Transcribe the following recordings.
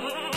Whoa!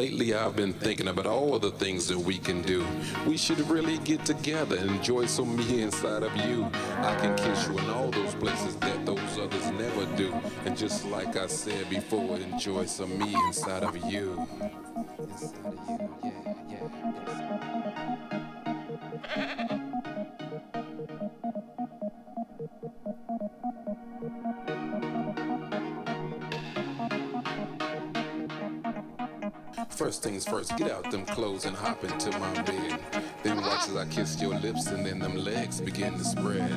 Lately, I've been thinking about all of the things that we can do. We should really get together and enjoy some me inside of you. I can kiss you in all those places that those others never do. And just like I said before, enjoy some me inside of you. Things first, get out them clothes and hop into my bed. Then watch as I kiss your lips and then them legs begin to spread.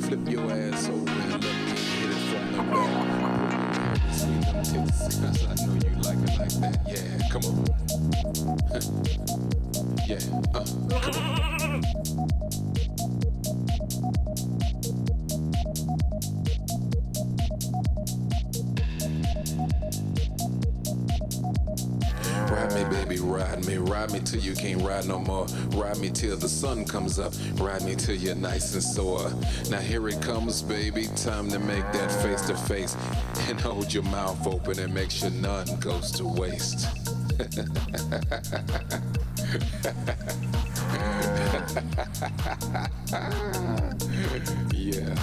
Flip your ass over and let me hit it from the back. Sweet them tits, cause I know you like it like that. Yeah, come on. yeah, uh, come on. Ride me, ride me till you can't ride no more. Ride me till the sun comes up, ride me till you're nice and sore. Now here it comes, baby, time to make that face to face. And hold your mouth open and make sure none goes to waste. yeah.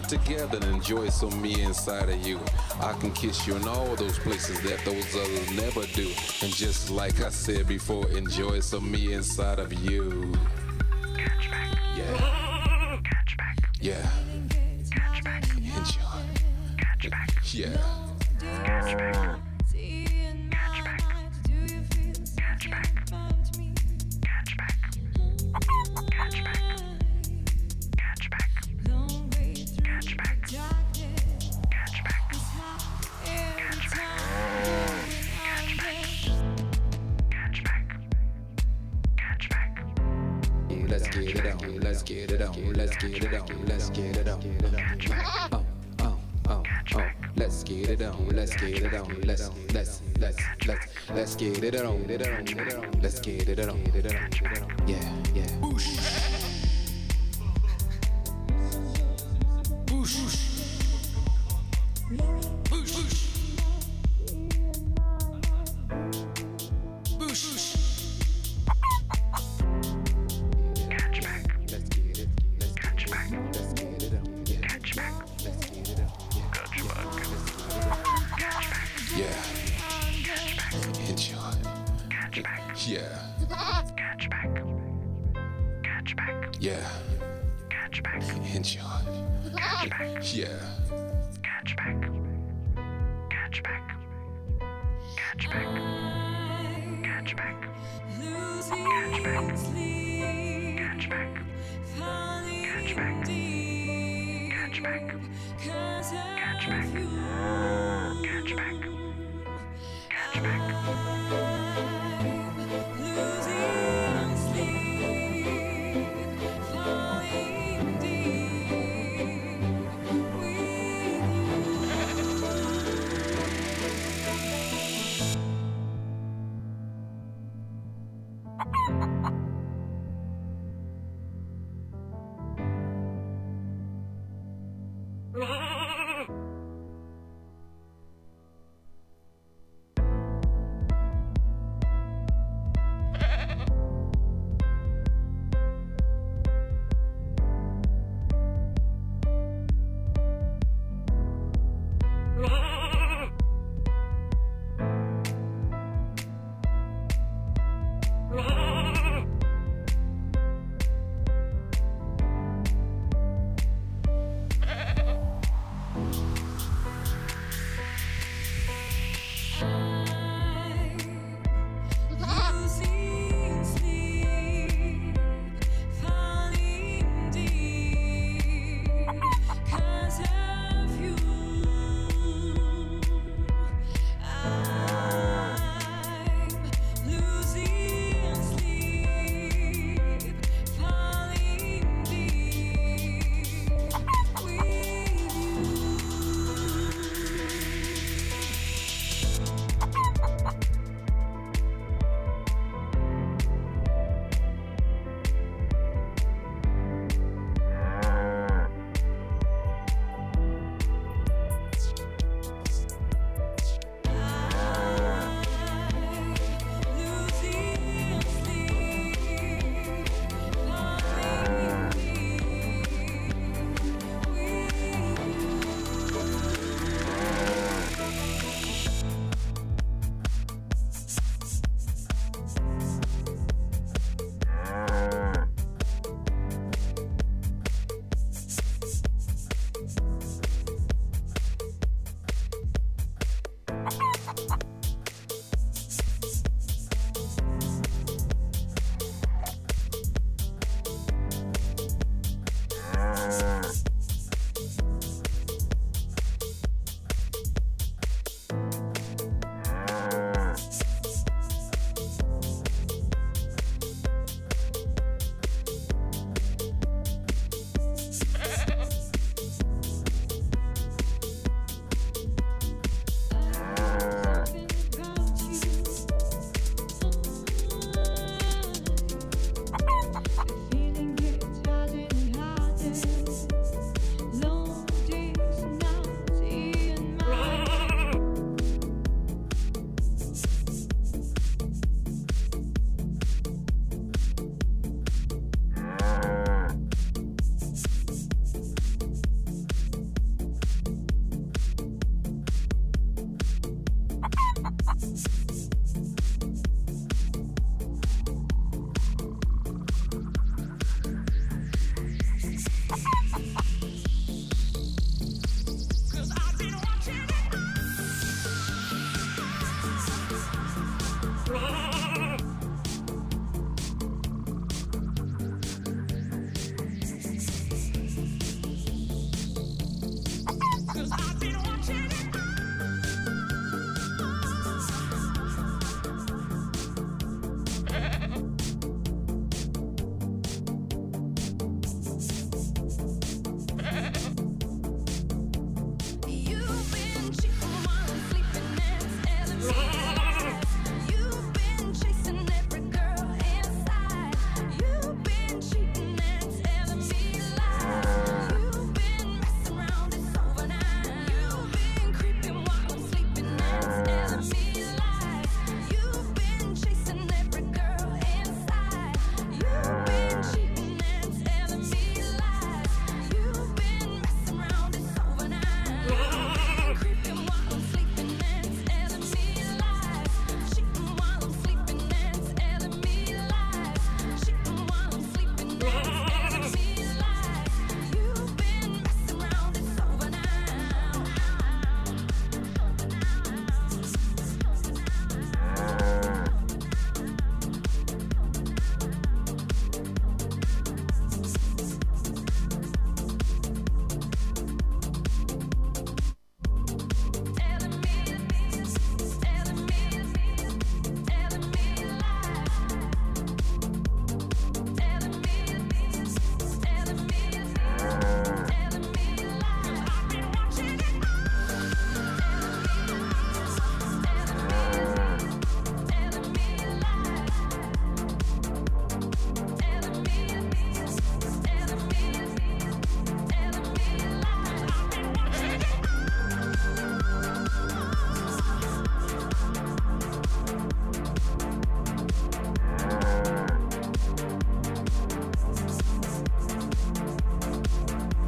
Together and enjoy some me inside of you. I can kiss you in all those places that those others never do. And just like I said before, enjoy some me inside of you. Yeah. Catchback. Yeah. Catchback. Enjoy. Catchback. Yeah. on, it on, let's get it on,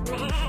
Yeah.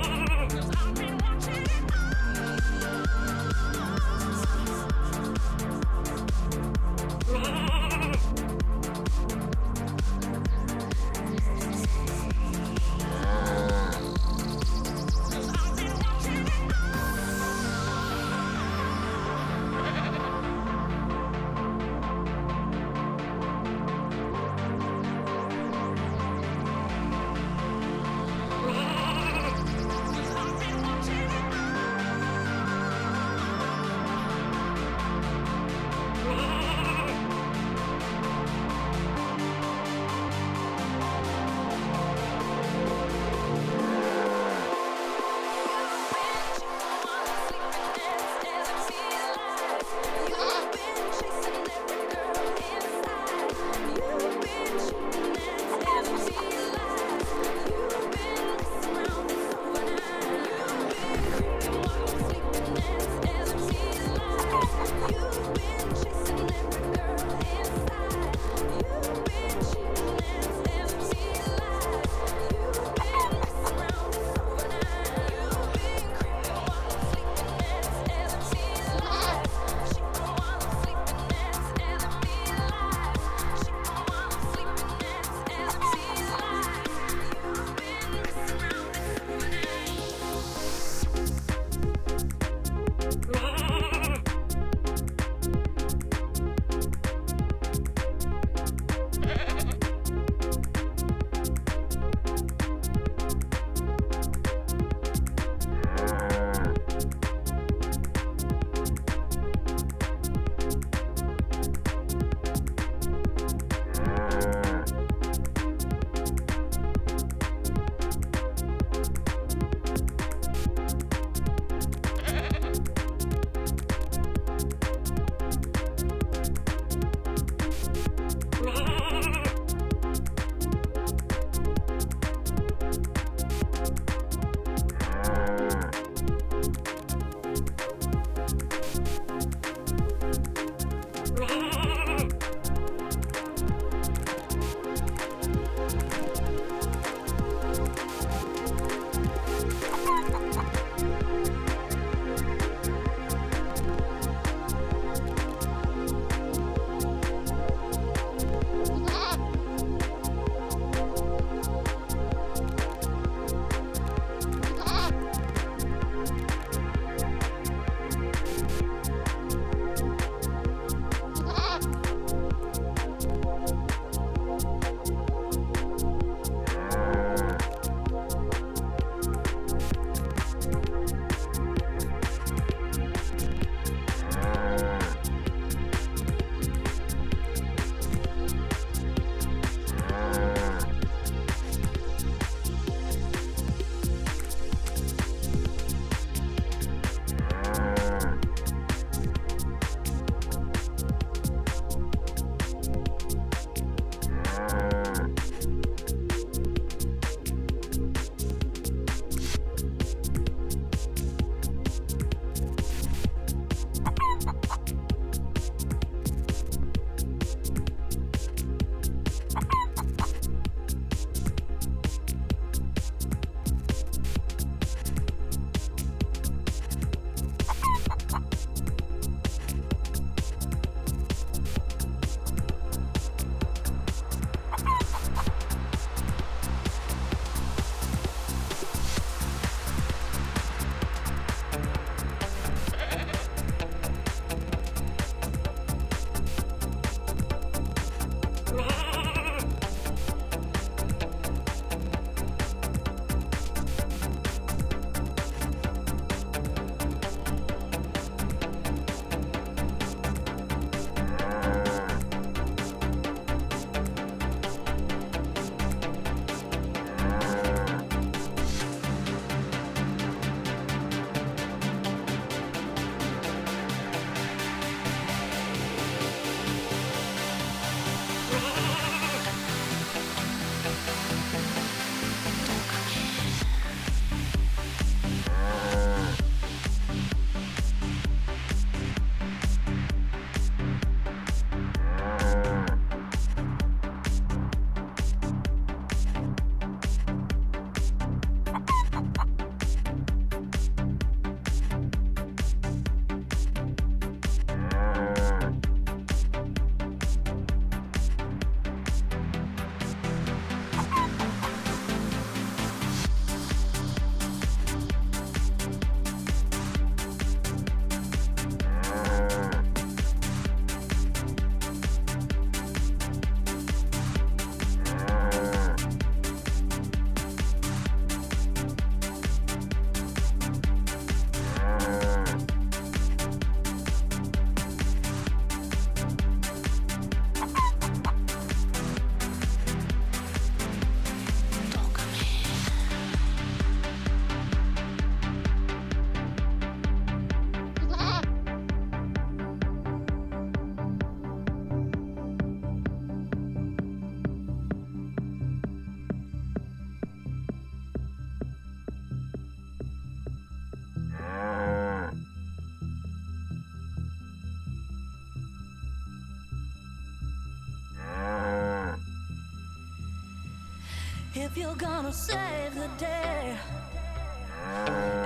you're gonna save the day.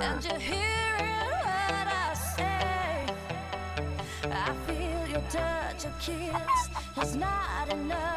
And you're hearing what I say. I feel your touch, your kiss is not enough.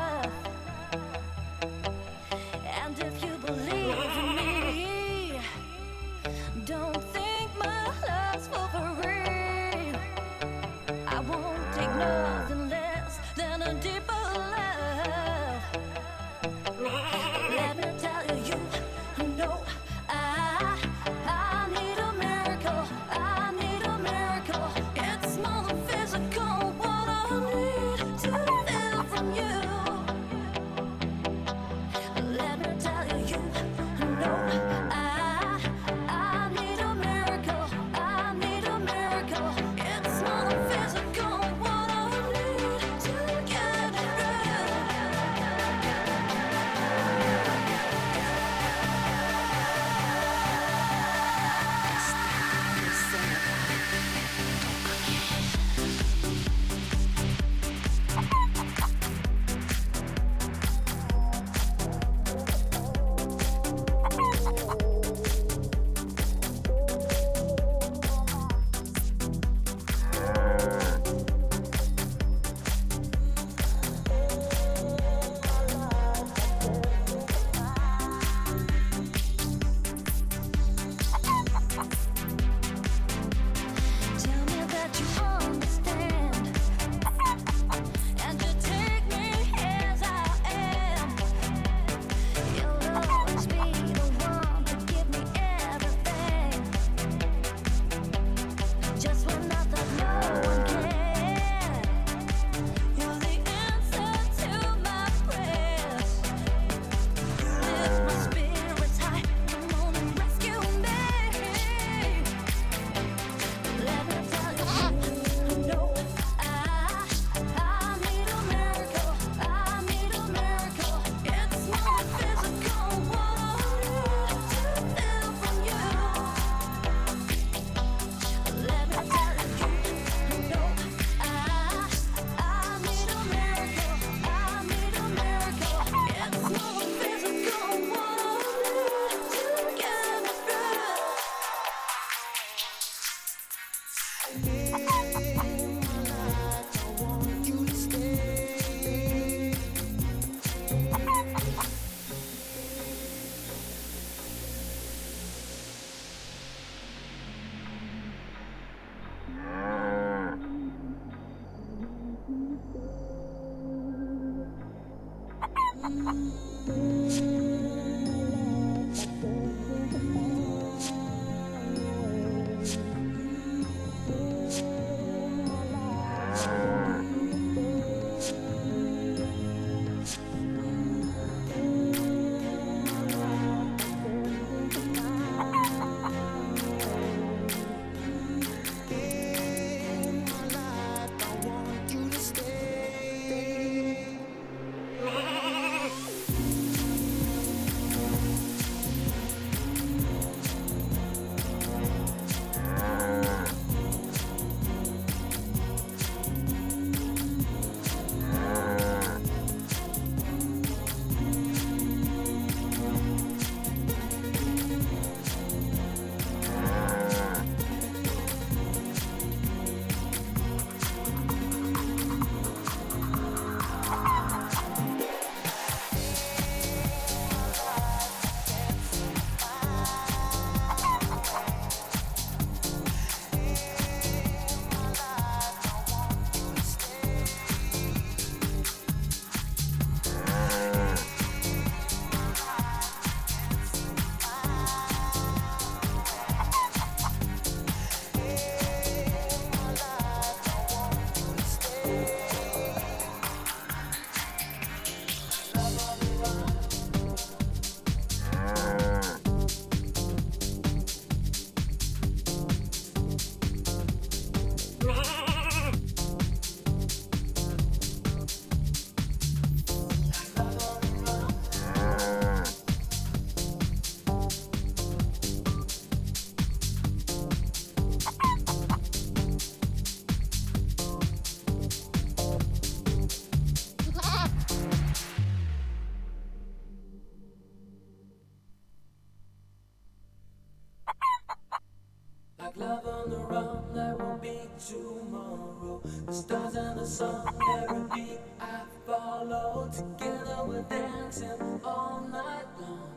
tomorrow. The stars and the sun, every beat I follow. Together we're dancing all night long.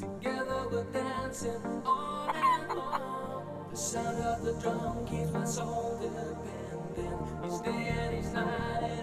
Together we're dancing on and on. The sound of the drum keeps my soul dependent. Each day and each night.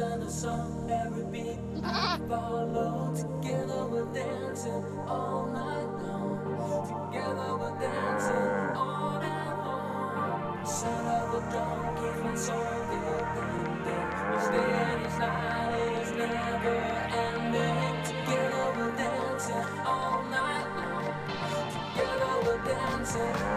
and the song every beat. Follow together we're dancing all night long. Together we're dancing on and on. Son of a donkey, my soul building dead. Each day and each night it is never ending. Together we're dancing all night long. Together we're dancing.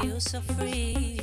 Feel so free?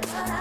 power.